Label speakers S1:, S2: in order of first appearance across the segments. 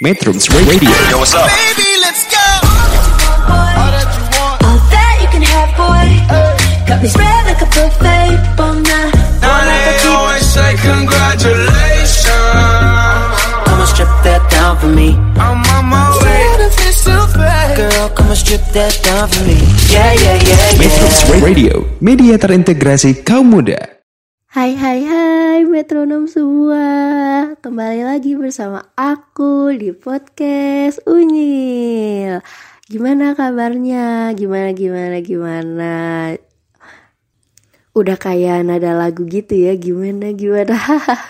S1: Metrums Radio
S2: Yo, what's up?
S3: Baby, let's go.
S4: All
S3: that you want.
S4: All that you can have, boy. Got me spread like a buffet. Bon night.
S3: Now they always say congratulations.
S4: Come and strip that down for me.
S3: I'm on my way.
S4: Girl, come and strip that down for me. Yeah, yeah, yeah,
S1: Metrums
S4: yeah.
S1: Radio Media terintegrasi kaum muda
S5: Hai hai hai metronom semua Kembali lagi bersama aku di podcast Unyil Gimana kabarnya? Gimana gimana gimana? Udah kayak nada lagu gitu ya Gimana gimana?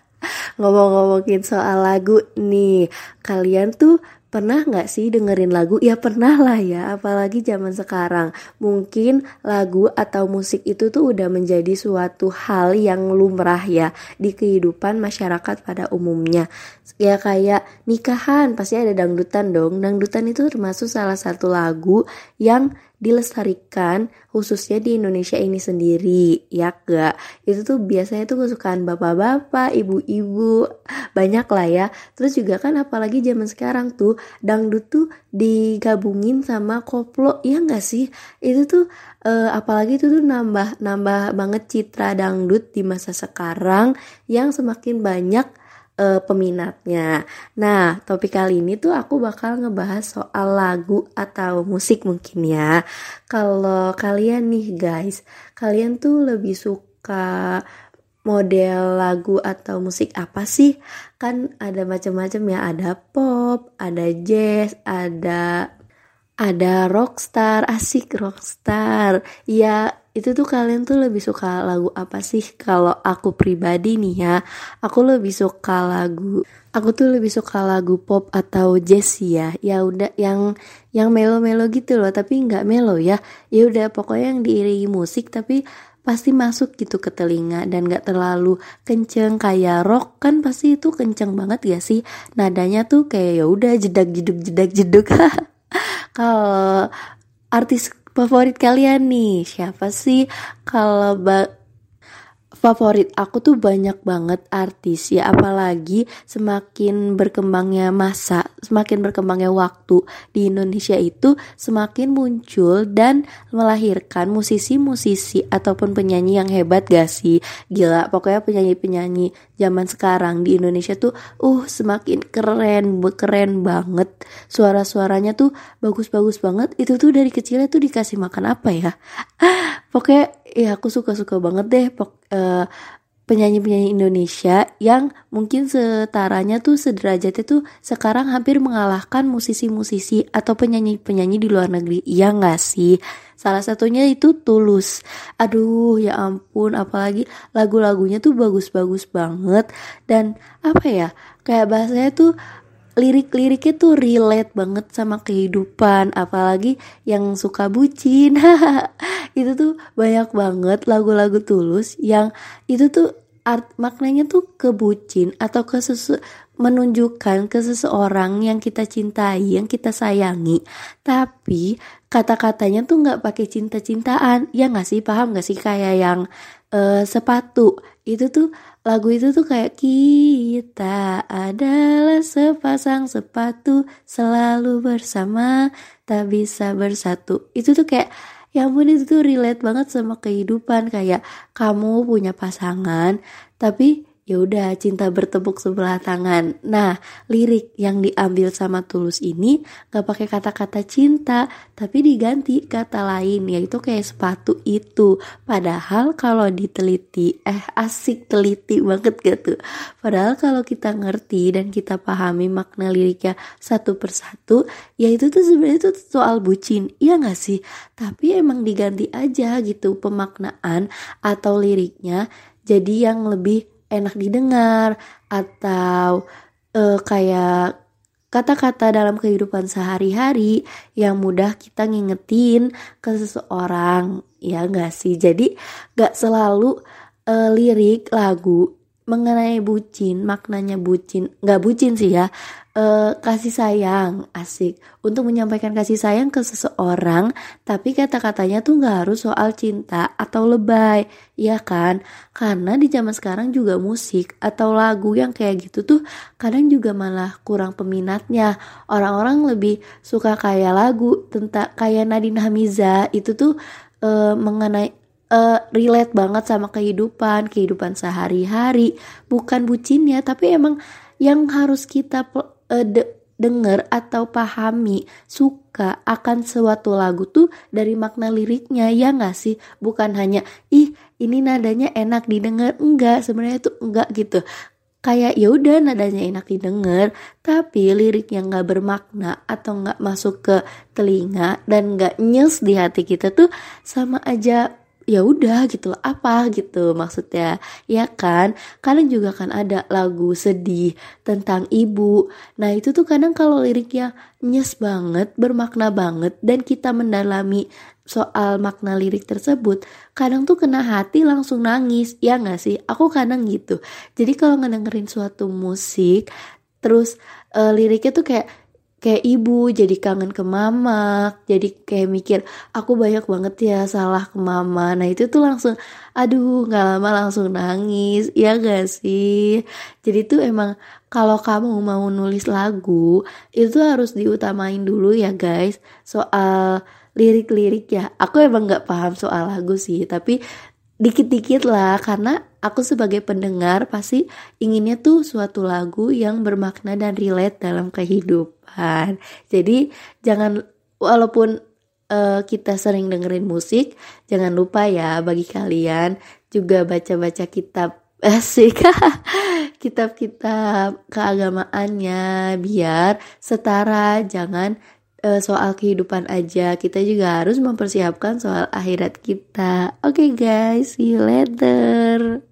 S5: Ngomong-ngomongin soal lagu nih Kalian tuh Pernah nggak sih dengerin lagu? Ya pernah lah ya, apalagi zaman sekarang. Mungkin lagu atau musik itu tuh udah menjadi suatu hal yang lumrah ya di kehidupan masyarakat pada umumnya. Ya kayak nikahan pasti ada dangdutan dong. Dangdutan itu termasuk salah satu lagu yang dilestarikan khususnya di Indonesia ini sendiri ya gak itu tuh biasanya tuh kesukaan bapak-bapak ibu-ibu banyak lah ya. Terus juga kan apalagi zaman sekarang tuh dangdut tuh digabungin sama koplo ya gak sih? Itu tuh uh, apalagi itu tuh nambah nambah banget citra dangdut di masa sekarang yang semakin banyak uh, peminatnya. Nah, topik kali ini tuh aku bakal ngebahas soal lagu atau musik mungkin ya. Kalau kalian nih guys, kalian tuh lebih suka model lagu atau musik apa sih? Kan ada macam-macam ya, ada pop, ada jazz, ada ada rockstar, asik rockstar. Ya, itu tuh kalian tuh lebih suka lagu apa sih? Kalau aku pribadi nih ya, aku lebih suka lagu Aku tuh lebih suka lagu pop atau jazz ya. Ya udah yang yang melo-melo gitu loh, tapi nggak melo ya. Ya udah pokoknya yang diiringi musik tapi pasti masuk gitu ke telinga dan gak terlalu kenceng kayak rock kan pasti itu kenceng banget ya sih nadanya tuh kayak ya udah jedak jeduk jedak jeduk kalau artis favorit kalian nih? Siapa sih? Kalau favorit aku tuh banyak banget artis ya apalagi semakin berkembangnya masa semakin berkembangnya waktu di Indonesia itu semakin muncul dan melahirkan musisi-musisi ataupun penyanyi yang hebat gak sih? Gila pokoknya penyanyi-penyanyi zaman sekarang di Indonesia tuh uh semakin keren keren banget. Suara-suaranya tuh bagus-bagus banget. Itu tuh dari kecilnya tuh dikasih makan apa ya? Pokoknya ya aku suka-suka banget deh uh, penyanyi-penyanyi Indonesia yang mungkin setaranya tuh sederajatnya tuh sekarang hampir mengalahkan musisi-musisi atau penyanyi-penyanyi di luar negeri. Iya gak sih? Salah satunya itu Tulus. Aduh ya ampun apalagi lagu-lagunya tuh bagus-bagus banget dan apa ya? Kayak bahasanya tuh lirik-liriknya tuh relate banget sama kehidupan apalagi yang suka bucin. Itu tuh banyak banget lagu-lagu tulus yang itu tuh art maknanya tuh kebucin atau ke sesu menunjukkan ke seseorang yang kita cintai yang kita sayangi. Tapi kata-katanya tuh nggak pakai cinta-cintaan. Ya nggak sih? Paham nggak sih kayak yang uh, sepatu itu tuh Lagu itu tuh kayak kita adalah sepasang sepatu selalu bersama tak bisa bersatu. Itu tuh kayak ya ampun itu tuh relate banget sama kehidupan kayak kamu punya pasangan tapi ya udah cinta bertepuk sebelah tangan. Nah, lirik yang diambil sama Tulus ini gak pakai kata-kata cinta, tapi diganti kata lain yaitu kayak sepatu itu. Padahal kalau diteliti, eh asik teliti banget gitu. Padahal kalau kita ngerti dan kita pahami makna liriknya satu persatu, ya itu tuh sebenarnya itu soal bucin, iya gak sih? Tapi emang diganti aja gitu pemaknaan atau liriknya jadi yang lebih enak didengar atau uh, kayak kata-kata dalam kehidupan sehari-hari yang mudah kita ngingetin ke seseorang. Ya gak sih? Jadi gak selalu uh, lirik lagu mengenai bucin, maknanya bucin, nggak bucin sih ya, eh, kasih sayang, asik. Untuk menyampaikan kasih sayang ke seseorang, tapi kata-katanya tuh nggak harus soal cinta atau lebay, ya kan? Karena di zaman sekarang juga musik atau lagu yang kayak gitu tuh kadang juga malah kurang peminatnya. Orang-orang lebih suka kayak lagu tentang kayak Nadine Hamiza itu tuh eh, mengenai uh, relate banget sama kehidupan, kehidupan sehari-hari, bukan bucinnya, tapi emang yang harus kita uh, de denger atau pahami, suka akan suatu lagu tuh dari makna liriknya ya nggak sih? Bukan hanya ih ini nadanya enak didengar, enggak sebenarnya tuh enggak gitu. Kayak ya udah nadanya enak didengar tapi lirik yang nggak bermakna atau nggak masuk ke telinga dan nggak nyes di hati kita tuh sama aja ya udah gitu loh apa gitu maksudnya. Ya kan kadang juga kan ada lagu sedih tentang ibu. Nah itu tuh kadang kalau liriknya nyes banget bermakna banget dan kita mendalami soal makna lirik tersebut kadang tuh kena hati langsung nangis. Ya nggak sih? Aku kadang gitu. Jadi kalau ngedengerin suatu musik terus uh, liriknya tuh kayak kayak ibu jadi kangen ke mama jadi kayak mikir aku banyak banget ya salah ke mama. Nah itu tuh langsung aduh nggak lama langsung nangis. Ya gak sih? Jadi tuh emang kalau kamu mau nulis lagu itu harus diutamain dulu ya guys soal lirik-lirik ya. Aku emang nggak paham soal lagu sih tapi dikit-dikit lah karena aku sebagai pendengar pasti inginnya tuh suatu lagu yang bermakna dan relate dalam kehidupan. Jadi jangan walaupun uh, kita sering dengerin musik, jangan lupa ya bagi kalian juga baca-baca kitab asik kitab-kitab keagamaannya biar setara jangan uh, soal kehidupan aja, kita juga harus mempersiapkan soal akhirat kita. Oke okay guys, see you later.